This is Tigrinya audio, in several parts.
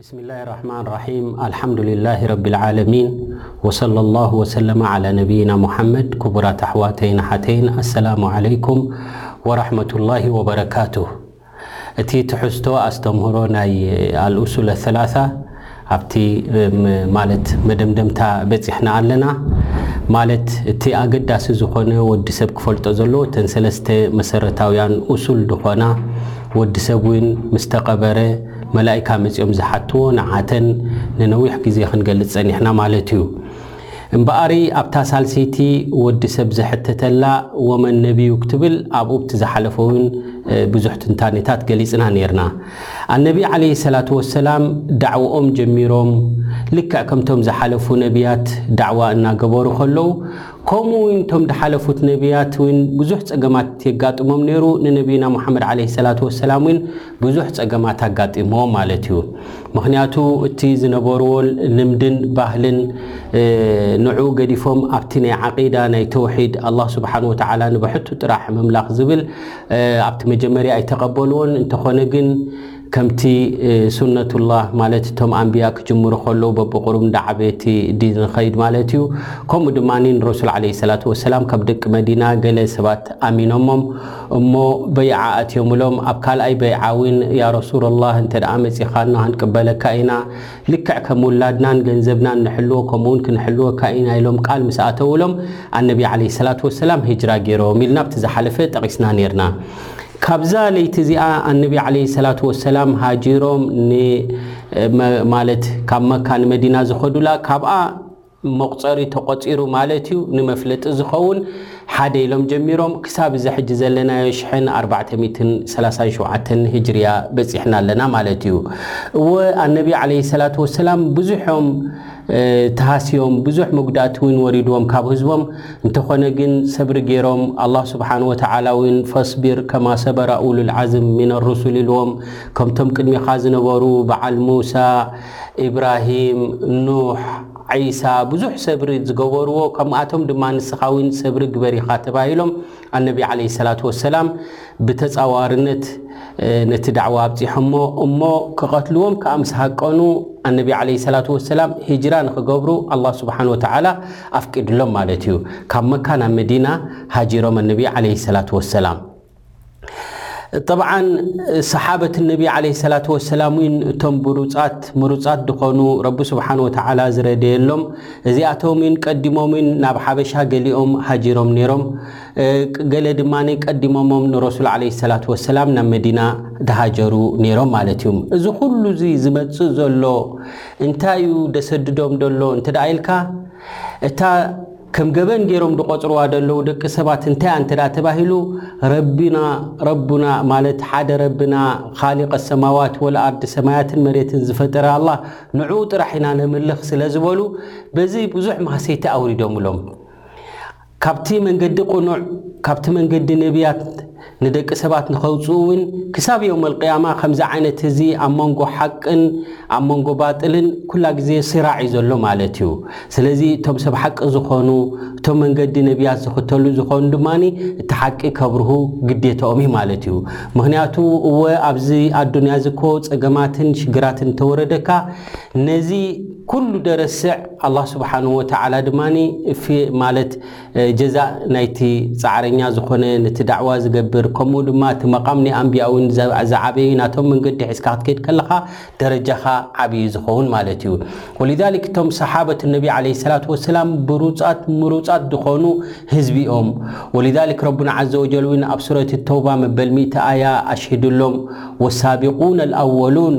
ብስሚላሂ ራሕማን ራሒም ኣልሓምዱሊላሂ ረቢል ዓለሚን ወሰለላሁ ወሰለመ ዓላ ነቢይና ሙሓመድ ኩቡራት ኣሕዋተይን ኣሓተይን ኣሰላሙ ዓለይኩም ወራሕመቱላሂ ወበረካቱህ እቲ ትሕዝቶ ኣስተምህሮ ናይ ኣልኡሱለ ሰላሳ ኣብቲ ማለት መደምደምታ በፂሕና ኣለና ማለት እቲ ኣገዳሲ ዝኾነ ወዲ ሰብ ክፈልጦ ዘለዎ እተን ሰለስተ መሰረታውያን ኡሱል ዝኾና ወዲ ሰብ እውን ምስ ተቐበረ መላኢካ መጺኦም ዝሓትዎ ንዓተን ንነዊሕ ግዜ ክንገልጽ ጸኒሕና ማለት እዩ። እምበኣሪ ኣብታ ሳልሰይቲ ወዲ ሰብ ዝሕተተላ ወመን ነቢዩ ክትብል ኣብኡብቲ ዝሓለፈ እውን ብዙሕ ትንታኔታት ገሊጽና ኔርና። ኣነቢ ዓለይሂ ሰላቱ ወሰላም ዳዕወኦም ጀሚሮም ልክዕ ከምቶም ዝሓለፉ ነቢያት ዳዕዋ እናገበሩ ከለዉ ከምኡ እውን እቶም ድሓለፉት ነቢያት እውን ብዙሕ ጸገማት የጋጥሞም ኔሩ ንነቢዩና ሙሓመድ ዓለይሂ ሰላቱ ወሰላም እውን ብዙሕ ጸገማት ኣጋጢምዎ ማለት እዩ። ምኽንያቱ እቲ ዝነበርዎ ልምድን ባህልን ንዕኡ ገዲፎም ኣብቲ ናይ ዓቂዳ ናይ ተውሒድ ኣላህ ስብሓን ወተዓላ ንብሕቱ ጥራሕ ምምላኽ ዝብል ኣብቲ መጀመርያ ኣይተቐበልዎን እንተኾነ ግን ከምቲ ሱነቱላህ ማለት እቶም ኣንብያ ክጅምሩ ከለዉ በብቑሩብ እንዳዓበየ እቲ ዲን ዝኸይድ ማለት እዩ። ከምኡ ድማ ንረሱል ዓለይሂ ሰላቱ ወሰላም ካብ ደቂ መዲና ገለ ሰባት ኣሚኖሞም እሞ በይዓ ኣትዮምሎም ኣብ ካልኣይ በይዓ ዊን ያረሱለላህ እንተ መጺኻና ክንቅበለካ ኢና ልክዕ ከም ውላድናን ገንዘብናን ንሕልዎ ከምኡውን ክንሕልወካ ኢና ኢሎም ቃል ምስ ኣተውሎም ኣነቢ ዓለይሂ ሰላቱ ወሰላም ሂጅራ ገይሮም ኢልና ኣብቲ ዝሓለፈ ጠቒስና ነርና ካብዛ ለይቲ እዚኣ ኣነቢ ዓለይሂ ሰላቱ ወሰላም ሃጂሮም ማለት ካብ መካ ንመዲና ዝኸዱላ ካብኣ መቁፀሪ ተቆፂሩ ማለት እዩ ንመፍለጢ ዝከውን ሓደ ኢሎም ጀሚሮም ክሳብ እዚ ሕጂ ዘለናዮ ሽሕን ኣርባዕተ ሚትን ሰላሳን ሸውዓተን ህጅርያ በፂሕና ኣለና ማለት እዩ እወ ኣነቢ ዓለይሂ ሰላቱ ወሰላም ብዙሖም ተሃስዮም ብዙሕ መጉዳእቲ እውን ወሪድዎም ካብ ህዝቦም እንተኾነ ግን ሰብሪ ገይሮም ኣላህ ስብሓን ወተዓላ እውን ፈስቢር ከማ ሰበራ ኡሉል ዓዝም ሚነ ሩሱል ኢልዎም ከምቶም ቅድሚኻ ዝነበሩ በዓል ሙሳ ኢብራሂም፣ ኑሕ፣ ዒሳ ብዙሕ ሰብሪ ዝገበርዎ ከምኣቶም ድማ ንስኻ እውን ሰብሪ ግበር ኢኻ ተባሂሎም ኣነቢ ዓለይሂ ሰላቱ ወሰላም ብተጻዋርነት ነቲ ዳዕዋ ኣብጺሖሞ እሞ ክቐትልዎም ከኣ ምስ ሃቀኑ ኣነቢ ዓለይሂ ሰላቱ ወሰላም ሂጅራ ንኽገብሩ ኣላህ ስብሓነ ወተዓላ ኣፍቂድሎም ማለት እዩ። ካብ መካ ናብ መዲና ሃጂሮም ኣነቢ ዓለይሂ ሰላቱ ወሰላም። ጠብዓን ሰሓበት ነቢ ዓለ ሰላት ወሰላም እውን እቶም ብሩፃት ምሩፃት ዝኾኑ ረቢ ስብሓን ወተዓላ ዝረደየሎም እዚኣቶም ን ቀዲሞምን ናብ ሓበሻ ገሊኦም ሃጂሮም ነይሮም ገለ ድማ ቀዲሞሞም ንረሱል ዓለ ሰላት ወሰላም ናብ መዲና ተሃጀሩ ነይሮም ማለት እዩ እዚ ኩሉ እዚ ዝመፅእ ዘሎ እንታይ እዩ ደሰድዶም ደሎ እንተ ደኣ ኢልካ እታ ከም ገበን ገይሮም ዝቆጽርዋ ዘለዉ ደቂ ሰባት እንታይ እያ እንተ ተባሂሉ ረቢና ረቡና ማለት ሓደ ረብና ኻሊቀ ሰማዋት ወልኣርድ ሰማያትን መሬትን ዝፈጠረ ኣላህ ንዕኡ ጥራሕ ኢና ነምልኽ ስለ ዝበሉ በዚ ብዙሕ ማህሰይቲ ኣውሪዶምሎም። ካብቲ መንገዲ ቅኑዕ፣ ካብቲ መንገዲ ነብያት ንደቂ ሰባት ንኸውጽኡ ውን ክሳብ የውም ኣልቅያማ ከምዚ ዓይነት እዚ ኣብ መንጎ ሓቅን ኣብ መንጎ ባጥልን ኩላ ግዜ ሲራዕ እዩ ዘሎ ማለት እዩ። ስለዚ እቶም ሰብ ሓቂ ዝኾኑ እቶም መንገዲ ነብያት ዝኽተሉ ዝኾኑ ድማ እቲ ሓቂ ከብርሁ ግዴትኦም እዩ ማለት እዩ። ምኽንያቱ እወ ኣብዚ ኣዱንያ እዚ እኮ ጸገማትን ሽግራትን እንተወረደካ ነዚ ኩሉ ደረስዕ ኣላህ ስብሓነሁ ወተዓላ ድማ እፍ ማለት ጀዛእ ናይቲ ጻዕረኛ ዝኾነ ነቲ ዳዕዋ ዝገብር ከምኡ ድማ እቲ መቓም ናይ ኣንቢያውን ዝዓበዩ ናቶም መንገዲ ሒዝካ ክትከይድ ከለኻ ደረጃኻ ዓብዩ ዝኸውን ማለት እዩ ወሊዛሊክ እቶም ሰሓበት ነቢ ዓለይሂ ሰላቱ ወሰላም ብሩጻት ምሩጻት ዝኾኑ ህዝቢ እዮም ወሊዛሊክ ረቡና ዓዘ ወጀል እውን ኣብ ሱረት ተውባ መበል ሚእቲ ኣያ ኣሽሂዱሎም ወሳቢቁን ኣልኣወሉን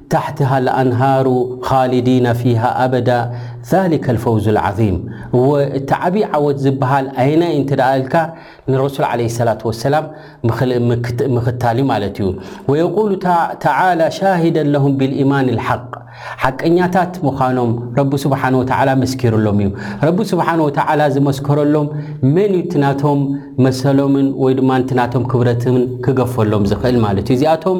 ታሕትሃ ለኣንሃሩ ኻሊዲነ ፊሃ ኣበዳ ዛሊከል ፈውዙል ዓዚም እወ እቲ ዓብይ ዓወት ዝብሃል ኣየናይ እዩ እንተ ኢልካ ንረሱል ዓለይሂ ሰላቱ ወሰላም ምኽታል'ዩ ማለት እዩ ወየቁሉ ተዓላ ሻሂደን ለሁም ቢልኢማኒል ሓቅ ሓቀኛታት ምዃኖም ረቢ ሱብሓነሁ ወተዓላ መስኪርሎም እዩ ረቢ ሱብሓነሁ ወተዓላ ዝመስከረሎም መን እዩ እቲ ናቶም መሰሎምን ወይ ድማ እቲ ናቶም ክብረትን ክገፈሎም ዝኽእል ማለት እዩ እዚኣቶም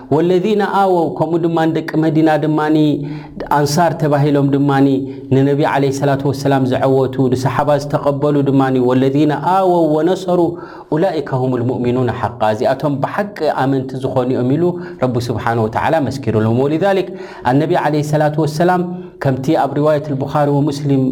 ወለዚነ ኣወው ከምኡ ድማ ንደቂ መዲና ድማ ኣንሳር ተባሂሎም ድማ ንነቢ ዓለይሂ ሰላቱ ወሰላም ዘዐወቱ ንሰሓባ ዝተቐበሉ ድማ ወለዚነ ኣወው ወነሰሩ ኡላኢከ ሁሙል ሙእሚኑነ ሓቃ እዚኣቶም ብሓቂ ኣመንቲ ዝኾኑ እዮም ኢሉ ረቢ ስብሓነሁ ወተዓላ መስኪሩሎም ወሊዛሊክ ኣነቢ ዓለይሂ ሰላቱ ወሰላም ከምቲ ኣብ ሪዋየት ልቡኻሪ ወሙስሊም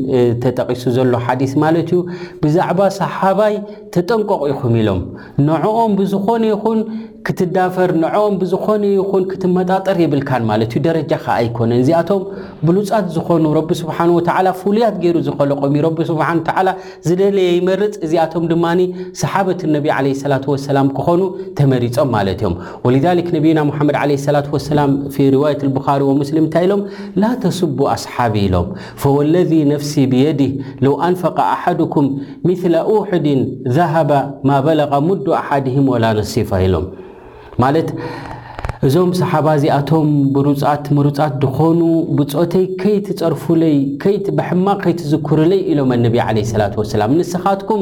ተጠቒሱ ዘሎ ሓዲስ ማለት እዩ ብዛዕባ ሰሓባይ ተጠንቀቑ ኢኹም ኢሎም ንዕኦም ብዝኾነ ይኹን ክትዳፈር፣ ንዕኦም ብዝኾነ ይኹን ክትመጣጠር የብልካን ማለት እዩ። ደረጃኻ ኣይኮነን። እዚኣቶም ብሉጻት ዝኾኑ ረቢ ስብሓን ወተዓላ ፍሉያት ገይሩ ዝኸለቆም እዩ። ረቢ ስብሓን ወተዓላ ዝደለየ ይመርጽ፣ እዚኣቶም ድማ ሰሓበት ነቢ ዓለይሂ ሰላቱ ወሰላም ክኾኑ ተመሪጾም ማለት እዮም። ወሊዛሊክ ነቢዩና ሙሓመድ ዓለይሂ ሰላቱ ወሰላም ፊ ሪዋየት ኣልቡኻሪ ወሙስሊም እንታይ ኢሎም? ላ ተሱቡ ኣስሓቢ ኢሎም። ፈወለዚ ነፍሲ ብየዲህ ለው ኣንፈቀ ኣሓዱኩም ምሥለ ኡሑድን ዘሀበ ማ በለቐ ሙዱ ኣሓድህም ወላ ነሲፋ ኢሎም ማለት እዞም ሰሓባ እዚኣቶም ብሩፃት ምሩፃት ድኾኑ ብፆተይ ከይትፀርፉለይ ከይት ብሕማቕ ከይትዝኩርለይ ኢሎም ኣነቢ ዓለይሂ ሰላቱ ወሰላም ንስኻትኩም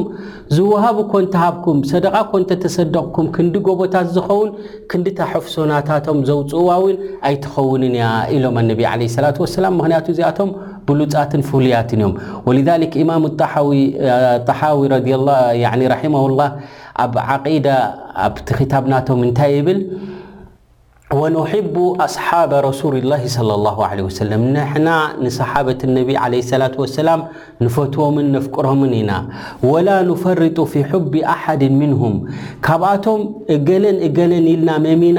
ዝወሃብ እኮ እንተሃብኩም ሰደቓ እኮ እንተተሰደቕኩም ክንዲ ጎቦታት ዝኸውን ክንዲ ታሕፍሶናታቶም ዘውፅእዋ እውን ኣይትኸውንን እያ ኢሎም ኣነቢ ዓለይሂ ሰላቱ ወሰላም ምክንያቱ እዚኣቶም ف ولذلك امام طحو رحمه الله ኣብ عقيدة خبናቶ ታይ يብل ونحب أصحاب رسول الله صلى الله عله وسلم نحن نصحابة النبي عليه السلة وسلم نفትዎም نفقرም ኢና ولا نفرط في حب أحد منهم ካبኣቶም ገለን ገلን ልና ممና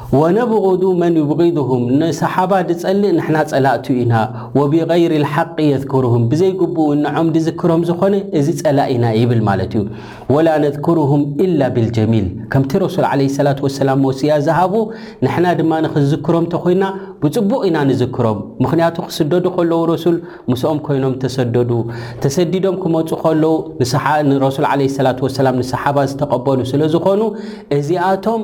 ወነብጉዱ መን ዩብጊዱሁም ንሰሓባ ድጸልእ ንሕና ጸላእቱ ኢና ወቢገይሪ ልሓቂ የዝኩሩሁም ብዘይ ግቡእ ውን ንዖም ድዝክሮም ዝኾነ እዚ ጸላኢና ይብል ማለት እዩ ወላ ነዝኩሩሁም ኢላ ቢልጀሚል ከምቲ ረሱል ዓለይሂ ሰላቱ ወሰላም ወሲያ ዝሃቡ ንሕና ድማ ንክንዝክሮም ተኾይና ብጽቡቕ ኢና ንዝክሮም ምኽንያቱ ክስደዱ ከለዉ ረሱል ምስኦም ኮይኖም ተሰደዱ ተሰዲዶም ክመጹ ከለዉ ንረሱል ዓለይሂ ሰላቱ ወሰላም ንሰሓባ ዝተቐበሉ ስለ ዝኾኑ እዚኣቶም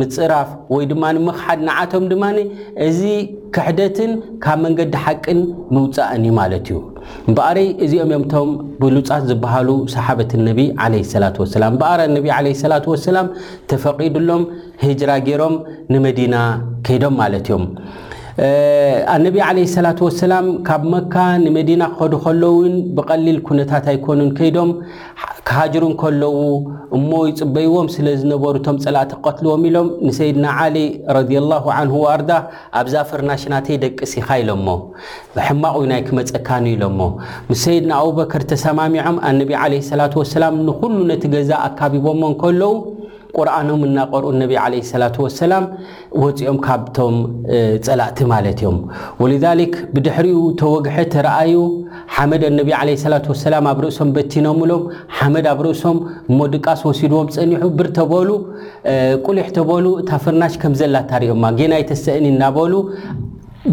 ምጽራፍ ወይ ድማ ምኽሓድ ንዓቶም ድማ እዚ ክሕደትን ካብ መንገዲ ሓቅን ምውጻእን እዩ ማለት እዩ። እምበኣረይ እዚኦም እዮም እቶም ብሉጻት ዝበሃሉ ሰሓበት ነቢ ዓለይሂ ሰላቱ ወሰላም። እምበኣር ነቢ ዓለይሂ ሰላቱ ወሰላም ተፈቒዱሎም ሂጅራ ገይሮም ንመዲና ከይዶም ማለት እዮም። ኣነቢ ዓለይሂ ሰላቱ ወሰላም ካብ መካ ንመዲና ክኸዱ ከለውን ብቐሊል ኩነታት ኣይኮኑን ከይዶም ክሃጅሩ እንከለዉ እሞ ይጽበይዎም ስለ ዝነበሩ እቶም ጸላእቲ ክቐትልዎም ኢሎም ንሰይድና ዓሊ ረድየላሁ ዓንሁ ወኣርዳ ኣብዛ ፍርናሽ ናተይ ደቅስ ኢኻ ኢሎሞ ሕማቕ ዊናይ ክመጸካ ን ኢሎሞ ምስ ሰይድና ኣቡበክር ተሰማሚዖም ኣነቢ ዓለይሂ ሰላቱ ወሰላም ንኹሉ ነቲ ገዛ ኣካቢቦሞ እንከለዉ ቁርኣኖም እናቀርኡ ነቢ ዓለይሂ ሰላቱ ወሰላም ወፂኦም ካብቶም ፀላእቲ ማለት እዮም። ወሊዛሊክ ብድሕሪኡ ተወግሐ ተረኣዩ ሓመድ ነቢ ዓለይሂ ሰላቱ ወሰላም ኣብ ርእሶም በቲኖምሎም ሓመድ ኣብ ርእሶም እሞ ድቃስ ወሲድዎም ፀኒሑ ብር ተበሉ ቁሊሕ ተበሉ እታ ፍርናሽ ከምዘላ ታሪኦማ ጌና ይተሰእኒ እናበሉ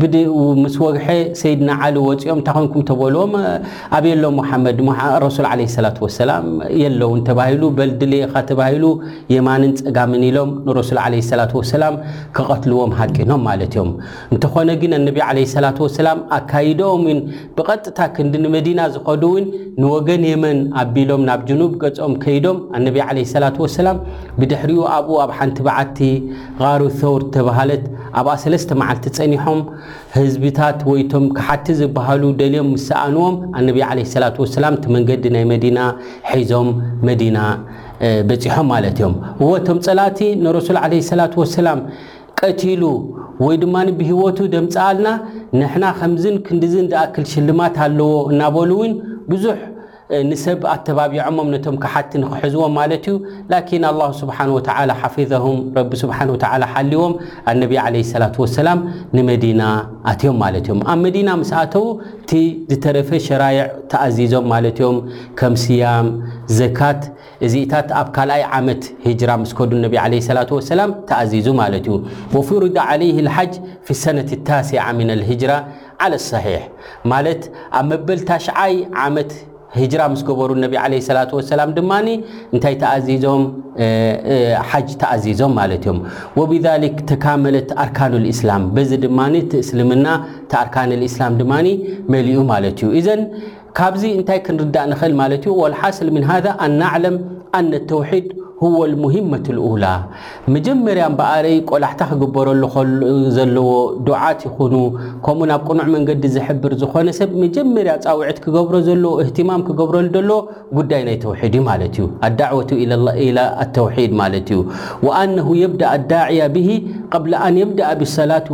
ብድኡ ምስ ወግሐ ሰይድና ዓሊ ወፂኦም እንታይ ኮንኩም ተበልዎም ኣበየሎ መሓመድ ረሱል ዓለይሂ ሰላቱ ወሰላም የለውን ተባሂሉ በል ድልየኻ ተባሂሉ የማንን ፀጋምን ኢሎም ንረሱል ዓለይሂ ሰላቱ ወሰላም ክቐትልዎም ሃቂኖም ማለት እዮም እንተኾነ ግን ኣነቢ ዓለይሂ ሰላቱ ወሰላም ኣካይደኦም እውን ብቐጥታ ክንዲ ንመዲና ዝኸዱ እውን ንወገን የመን ኣቢሎም ናብ ጅኑብ ገፆም ከይዶም ኣነቢ ዓለይሂ ሰላቱ ወሰላም ብድሕሪኡ ኣብኡ ኣብ ሓንቲ በዓቲ ቓሩ ቶር እተባህለት ኣብኣ ሰለስተ መዓልቲ ጸኒሖም ህዝብታት ወይ እቶም ከሓድቲ ዝበሃሉ ደልዮም ምስ ሰኣንዎም ኣነቢ ዓለይሂ ሰላቱ ወሰላም እቲ መንገዲ ናይ መዲና ሒዞም መዲና በጺሖም ማለት እዮም እወ እቶም ጸላእቲ ንረሱል ዓለይሂ ሰላቱ ወሰላም ቀቲሉ ወይ ድማ ብህይወቱ ደምጽኣልና ንሕና ከምዝን ክንድዝን ዝኣክል ሽልማት ኣለዎ እናበሉ እውን ብዙሕ ንሰብ ኣተባቢዖሞም ነቶም ከሓድቲ ንክሕዝዎም ማለት እዩ ላኪን ኣላሁ ስብሓን ወተዓላ ሓፊዘሁም ረቢ ስብሓን ወተዓላ ሓሊዎም ኣነቢ ዓለይሂ ሰላቱ ወሰላም ንመዲና ኣትዮም ማለት እዮም ኣብ መዲና ምስ ኣተዉ እቲ ዝተረፈ ሸራይዕ ተኣዚዞም ማለት እዮም ከም ስያም ዘካት እዚኢታት ኣብ ካልኣይ ዓመት ሂጅራ ምስ ከዱ ነቢ ዓለይሂ ሰላቱ ወሰላም ተኣዚዙ ማለት እዩ ወፍሩደ ዓለይሂ ልሓጅ ፊ ሰነት ታሲዓ ምን ልሂጅራ ዓለ ሰሒሕ ማለት ኣብ መበል ታሽዓይ ዓመት ህጅራ ምስ ገበሩ ነቢ ዓለይሂ ሰላቱ ወሰላም ድማ እንታይ ተኣዚዞም ሓጅ ተኣዚዞም ማለት እዮም። ወቢዛሊክ ተካመለት ኣርካኑል ኢስላም በዚ ድማ እቲ እስልምና እቲ ኣርካነል ኢስላም ድማ መሊኡ ማለት እዩ። ኢዘን ካብዚ እንታይ ክንርዳእ ንኽእል ማለት እዩ ወልሓስል ምን ሃዛ ኣን ናዕለም ኣነ ተውሒድ ሁወ ልሙሂመት ልኡላ መጀመርያ እምበኣረይ ቆላሕታ ክግበረሉ ዘለዎ ዱዓት ይኹኑ ከምኡ ናብ ቅኑዕ መንገዲ ዝሕብር ዝኾነ ሰብ መጀመርያ ፃውዒት ክገብሮ ዘለዎ እህትማም ክገብረሉ ዘለዎ ጉዳይ ናይ ተውሒድ እዩ ማለት እዩ ኣዳዕወቱ ኢላ ኣተውሒድ ማለት እዩ ወኣነሁ የብዳእ ኣዳዕያ ብሂ ቀብለ ኣን የብዳእ ብሰላት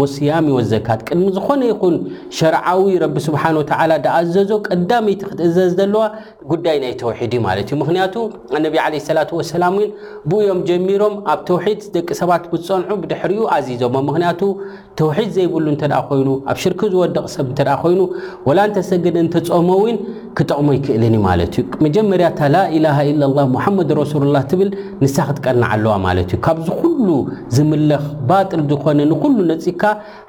ወስያሚ ወዘካት ቅድሚ ዝኾነ ይኹን ሸርዓዊ ረቢ ስብሓን ወተዓላ ድኣዘዞ ቀዳመይቲ ክትእዘዝ ዘለዋ ጉዳይ ናይ ተውሒድ እዩ ማለት እዩ ምክንያቱ ኣነቢ ዓለ ሰላት ወሰላም እውን ብኡ እዮም ጀሚሮም ኣብ ተውሒድ ደቂ ሰባት ብዝፀንዑ ብድሕሪኡ ኣዚዞሞ ምክንያቱ ተውሒድ ዘይብሉ እንተ ኮይኑ ኣብ ሽርኪ ዝወደቕ ሰብ እንተ ኮይኑ ወላ እንተሰገደ እንተፀሞ እውን ክጠቕሞ ይክእልን እዩ ማለት እዩ መጀመርያ እታ ላኢላሃ ኢላ ላ ሙሓመድ ረሱሉላ ትብል ንሳ ክትቀናዓ ኣለዋ ማለት እዩ ካብ ዝኩሉ ዝምለኽ ባጥል ዝኾነ ንኩሉ ነፂካ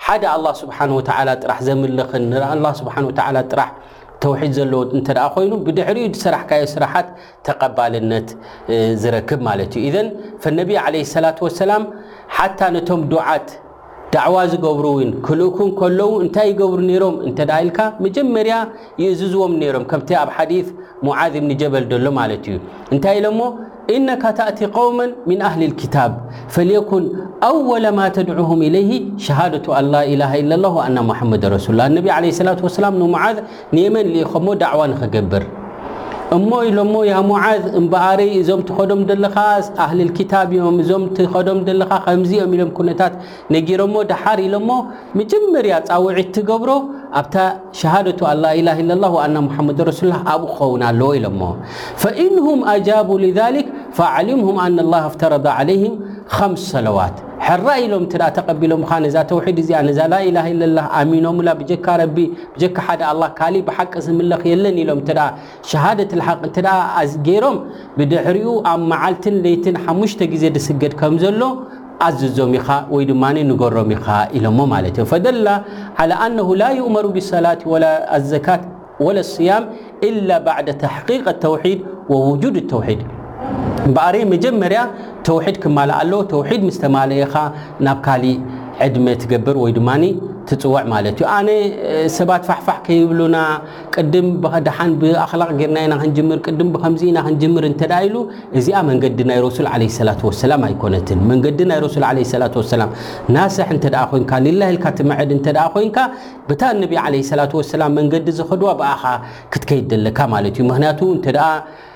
ሓደ ኣላህ ስብሓነሁ ወተዓላ ጥራሕ ዘምልኽን ንኣላህ ስብሓነሁ ወተዓላ ጥራሕ ተውሒድ ዘለዎ እንተ ኮይኑ ብድሕሪኡ ዝሰራሕካዮ ስራሓት ተቐባልነት ዝረክብ ማለት እዩ ኢዘን ፈነቢ ዓለ ሰላት ወሰላም ሓታ ነቶም ዱዓት ዳዕዋ ዝገብሩ እውን ክልእኩን ከለዉ እንታይ ይገብሩ ነይሮም እንተ ኢልካ መጀመርያ ይእዝዝዎም ነይሮም ከምቲ ኣብ ሓዲት ሙዓዝ እብኒ ጀበል ደሎ ማለት እዩ እንታይ ኢሎሞ ኢነካ ተእቲ ቀውመን ምን ኣህሊ ልክታብ ፈልየኩን ኣወለ ማ ተድዑሁም ኢለይህ ሸሃደቱ ኣን ላኢላሃ ኢለ ላ ኣና ሙሓመድ ረሱሉላ እነቢ ዓለ ሰላት ወሰላም ንሙዓዝ ንየመን ልኢኸሞ ዳዕዋ ንኽገብር እሞ ኢሎሞ ያ ሙዓዝ እምበኣረይ እዞም ትኸዶም ዘለኻ ኣህሊ ልክታብ እዮም እዞም ትኸዶም ዘለኻ ከምዚ እዮም ኢሎም ኩነታት ነጊሮሞ ደሓር ኢሎሞ መጀመርያ ጻውዒት ትገብሮ ኣብታ ሸሃደቱ ኣን ላኢላህ ኢለላህ ወኣና ሙሓመዱን ረሱሉላህ ኣብኡ ክኸውን ኣለዎ ኢሎሞ ፈኢንሁም ኣጃቡ ሊዛሊክ ፈኣዕሊምሁም ኣን ላህ ኣፍተረደ ዓለይህም ኸምስ ሰለዋት ሕራይ ኢሎም እንተ ተቐቢሎምኻ ነዛ ተውሒድ እዚኣ ነዛ ላኢላህ ኢለላህ ኣሚኖምላ ብጀካ ረቢ ብጀካ ሓደ ኣላህ ካሊእ ብሓቂ ዝምለኽ የለን ኢሎም እንተ ሸሃደት ልሓቅ እንተ ገይሮም ብድሕሪኡ ኣብ መዓልትን ለይትን ሓሙሽተ ግዜ ድስገድ ከም ዘሎ ኣዝዞም ኢኻ ወይ ድማ ንገሮም ኢኻ ኢሎሞ ማለት እዮም ፈደላ ዓላ ኣነሁ ላ ይእመሩ ብሰላት ወላ ኣዘካት ወላ ስያም ኢላ ባዕደ ተሕቂቅ ተውሒድ ወውጁድ ተውሒድ እምበኣረይ መጀመርያ ተውሒድ ክማላእ ኣለዎ ተውሒድ ምስ ተማለየ ኢኻ ናብ ካሊእ ዕድመ ትገብር ወይ ድማ ትፅውዕ ማለት እዩ ኣነ ሰባት ፋሕፋሕ ከይብሉና ቅድም ደሓን ብኣኽላቕ ጌርና ኢና ክንጅምር፣ ቅድም ብኸምዚ ኢና ክንጅምር እንተ ኢሉ እዚኣ መንገዲ ናይ ረሱል ዓለይሂ ሰላቱ ወሰላም ኣይኮነትን። መንገዲ ናይ ረሱል ዓለይሂ ሰላቱ ወሰላም ናስሕ እንተ ኮይንካ ሊላህ ኢልካ ትምዕድ እንተ ኮይንካ በታ ነቢ ዓለይሂ ሰላቱ ወሰላም መንገዲ ዝኸድዋ ብኣኻ ክትከይድ ደለካ ማለት እዩ። ምክንያቱ እንተ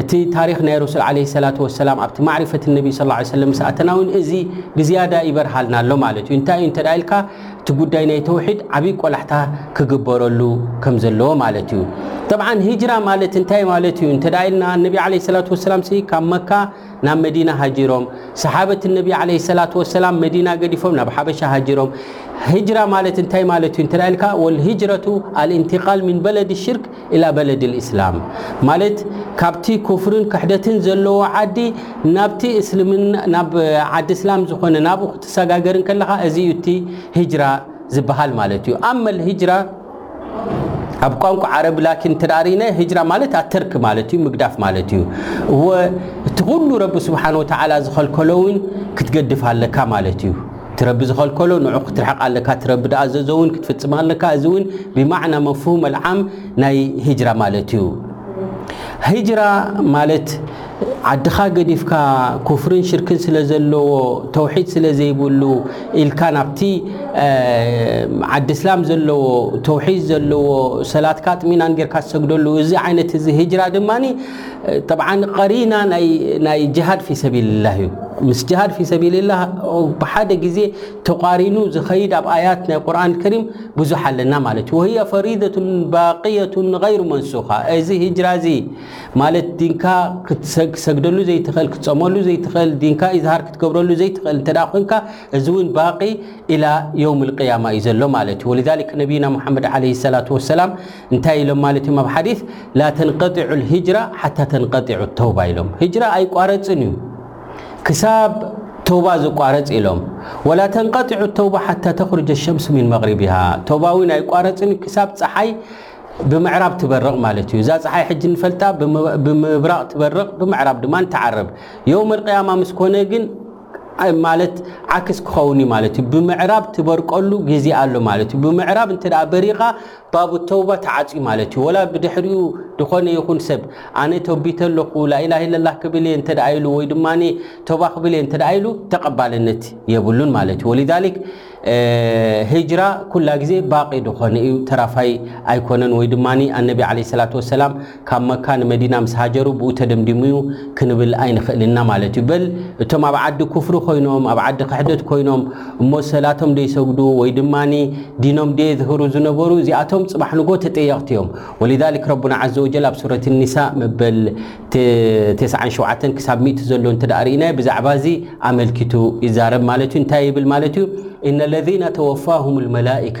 እቲ ታሪኽ ናይ ረሱል ዓለይሂ ሰላቱ ወሰላም ኣብቲ ማዕሪፈት ነቢ ሰለላሁ ዐለይሂ ወሰለም ምስ ኣተና እውን እዚ ብዝያዳ ይበርሃልና ኣሎ ማለት እዩ። እንታይ እዩ እንተድኣ ኢልካ እቲ ጉዳይ ናይ ተውሒድ ዓብዪ ቆላሕታ ክግበረሉ ከም ዘለዎ ማለት እዩ። ጠብዓን ሂጅራ ማለት እንታይ ማለት እዩ እንተድኣ ኢልና ነቢ ዓለይሂ ሰላቱ ወሰላም ሲ ካብ መካ ናብ መዲና ሃጂሮም፣ ሰሓበት ነቢ ዓለይሂ ሰላቱ ወሰላም መዲና ገዲፎም ናብ ሓበሻ ሃጂሮም። ሂጅራ ማለት እንታይ ማለት እዩ እንተድኣ ኢልካ ወልሂጅረቱ ኣልኢንቲቃል ሚን በለድ ሽርክ ኢላ በለድ ልእስላም ማለት ካብቲ ኩፍርን ክሕደትን ዘለዎ ዓዲ ናብቲ እስልምና ናብ ዓዲ እስላም ዝኾነ ናብኡ ክትሰጋገርን ከለኻ እዚ እዩ እቲ ሂጅራ ዝበሃል ማለት እዩ ኣመ ሂጅራ ኣብ ቋንቋ ዓረብ ላኪን ተዳሪነ ህጅራ ማለት ኣተርክ ማለት እዩ ምግዳፍ ማለት እዩ እወ እቲ ኩሉ ረቢ ስብሓን ወተዓላ ዝኸልከለውን ክትገድፍ ኣለካ ማለት እዩ እቲ ረቢ ዝኸልከሎ ንዑ ክትርሕቕ ኣለካ እቲ ረቢ ዝኣዘዞ እውን ክትፍፅም ኣለካ እዚ እውን ብማዕና መፍሁም ኣልዓም ናይ ሂጅራ ማለት እዩ ሂጅራ ማለት ዓድኻ ገዲፍካ ኩፍርን ሽርክን ስለ ዘለዎ ተውሒድ ስለ ዘይብሉ ኢልካ ናብቲ ዓዲ እስላም ዘለዎ ተውሒድ ዘለዎ ሰላትካ ጥሚናን ጌርካ ዝሰግደሉ እዚ ዓይነት እዚ ሂጅራ ድማ ጠብዓን ቐሪና ናይ ጅሃድ ፊ ሰቢልላህ እዩ ምስ ጅሃድ ፊ ሰቢልላህ ብሓደ ግዜ ተቋሪኑ ዝኸይድ ኣብ ኣያት ናይ ቁርን ከሪም ብዙሕ ኣለና ማለት እዩ ወህያ ፈሪደቱን ባቅየቱን غይሩ መንሱኻ እዚ ህጅራ እዚ ማለት ዲንካ ክሰግደሉ ዘይትኽእል ክትፀመሉ ዘይትኽእል ዲንካ ኢዝሃር ክትገብረሉ ዘይትኽእል እንተ ኮንካ እዚ እውን ባቂ ኢላ የውም ልቅያማ እዩ ዘሎ ማለት እዩ ወልዛሊክ ነቢይና ሙሓመድ ዓለይሂ ሰላቱ ወሰላም እንታይ ኢሎም ማለት እዮም ኣብ ሓዲስ ላ ተንቀጢዑ ልሂጅራ ሓታ ተንቀጢዑ ተውባ ኢሎም ሂጅራ ኣይቋረፅን እዩ ክሳብ ተውባ ዝቋረፅ ኢሎም ወላ ተንቀጢዑ ተውባ ሓታ ተኽርጀ ሸምስ ሚን መቕሪቢሃ ተውባ እውን ኣይቋረፅን ክሳብ ፀሓይ ብምዕራብ ትበርቕ ማለት እዩ እዛ ፀሓይ ሕጂ ንፈልጣ ብምብራቕ ትበርቕ ብምዕራብ ድማ ንተዓረብ የውም ልቅያማ ምስ ኮነ ግን ማለት ዓክስ ክኸውን እዩ ማለት እዩ ብምዕራብ ትበርቀሉ ግዜ ኣሎ ማለት እዩ ብምዕራብ እንተ በሪቓ ባቡ ተውባ ተዓጽዩ ማለት እዩ ወላ ብድሕሪኡ ድኾነ ይኹን ሰብ ኣነ ተውቢተ ኣለኹ ላኢላህ ኢለላህ ክብል እየ እንተ ኢሉ ወይ ድማ ተውባ ክብል እየ እንተ ኢሉ ተቀባልነት የብሉን ማለት እዩ ወሊዛሊክ ህጅራ ኩላ ግዜ ባቂ ድኾነ እዩ ተራፋይ ኣይኮነን ወይ ድማ ኣነቢ ዓለይሂ ሰላቱ ወሰላም ካብ መካ ንመዲና ምስ ሃጀሩ ብኡ ተደምዲሙዩ ክንብል ኣይንኽእልን እና ማለት እዩ። በል እቶም ኣብ ዓዲ ኩፍሪ ኮይኖም ኣብ ዓዲ ክሕደት ኮይኖም እሞ ሰላቶም ደይሰግዱ ወይ ድማ ዲኖም ደየዝህሩ ዝነበሩ እዚኣቶም ጽባሕ ንጎ ተጠየቕቲ እዮም። ወሊዛሊክ ረቡና ዓዘ ወጀል ኣብ ሱረት ኒሳእ መበል ተስዓን ሸውዓተን ክሳብ ሚእቲ ዘሎ እንተደኣ ርኢናዮ ብዛዕባ እዚ ኣመልኪቱ ይዛረብ ማለት እዩ። እንታይ ይብል ማለት እዩ? ኢነ ለዚነ ተወፋሁም ልመላኢካ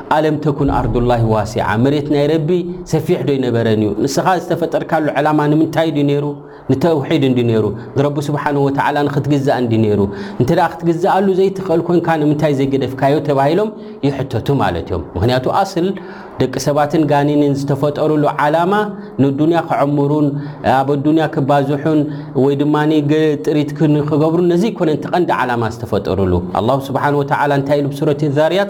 ኣለም ተኩን ኣርዱላሂ ዋሲዓ፣ መሬት ናይ ረቢ ሰፊሕ ዶ ኣይነበረን እዩ? ንስኻ ዝተፈጠርካሉ ዕላማ ንምንታይ ድዩ ነይሩ? ንተውሒድ እንድዩ ነይሩ፣ ንረቢ ሱብሓነሁ ወተዓላ ንኽትግዛእ እንድዩ ነይሩ። እንተ ክትግዝኣሉ ዘይትኽእል ኮንካ ንምንታይ ዘይገደፍካዮ? ተባሂሎም ይሕተቱ ማለት እዮም። ምኽንያቱ ኣስል ደቂ ሰባትን ጋኒንን ዝተፈጠሩሉ ዓላማ ንዱንያ ክዕምሩን ኣብ ኣዱንያ ክባዝሑን ወይ ድማ ጥሪት ክገብሩን ነዚ ኮነ እቲ ቀንዲ ዓላማ ዝተፈጠሩሉ። ኣላሁ ስብሓነሁ ወተዓላ እንታይ ኢሉ ብሱረት ዛርያት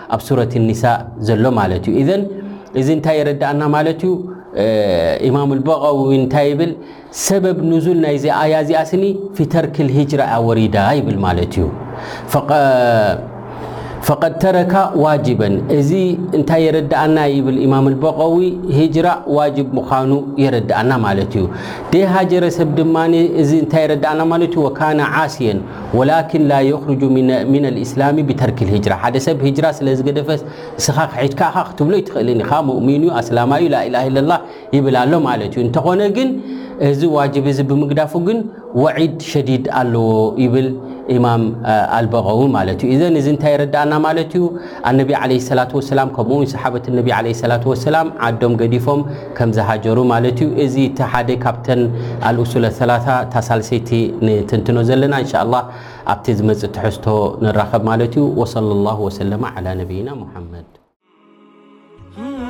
ኣብ ሱረት ኒሳእ ዘሎ ማለት እዩ እዘን እዚ እንታይ የረዳእና ማለት እዩ ኢማም ልበቀዊ እንታይ ይብል ሰበብ ንዙል ናይዚ ኣያ እዚኣ ስኒ ፊተርክ ልሂጅራ እያ ወሪዳ ይብል ማለት እዩ ፈቐድ ተረካ ዋጅበን እዚ እንታይ የረዳእና ይብል ኢማም ልበቀዊ ሂጅራ ዋጅብ ምዃኑ የረዳእና ማለት እዩ ደይ ሃጀረ ሰብ ድማ እዚ እንታይ የረዳእና ማለት እዩ ወካነ ዓስየን ወላኪን ላ የኽሩጁ ሚነል ኢስላሚ ቢተርኪል ሂጅራ ሓደ ሰብ ሂጅራ ስለ ዝገደፈ እስኻ ክሒድካ ኢኻ ክትብሎ ኣይትኽእልን ኢኻ ሙእሚን እዩ ኣስላማ እዩ ላኢላሃ ኢለላህ ይብል ኣሎ ማለት እዩ እንተኾነ ግን እዚ ዋጅብ እዚ ብምግዳፉ ግን ወዒድ ሸዲድ ኣለዎ ይብል ኢማም ኣልበቀዊ ማለት እዩ እዘን እዚ እንታይ የረዳእና ማለት እዩ ኣነቢ ዓለ ሰላት ወሰላም ከምኡውን ሰሓበት ነቢ ዓለ ሰላት ወሰላም ዓዶም ገዲፎም ከም ዝሃጀሩ ማለት እዩ እዚ እቲ ሓደ ካብተን ኣልኡሱለ ሰላሳ እታ ሳልሰይቲ ንትንትኖ ዘለና እንሻ ኣላህ ኣብቲ ዝመፅእ ትሕዝቶ ንራኸብ ማለት እዩ ወሰለ ላሁ ወሰለመ ዓላ ነብይና ሙሓመድ። Ooh.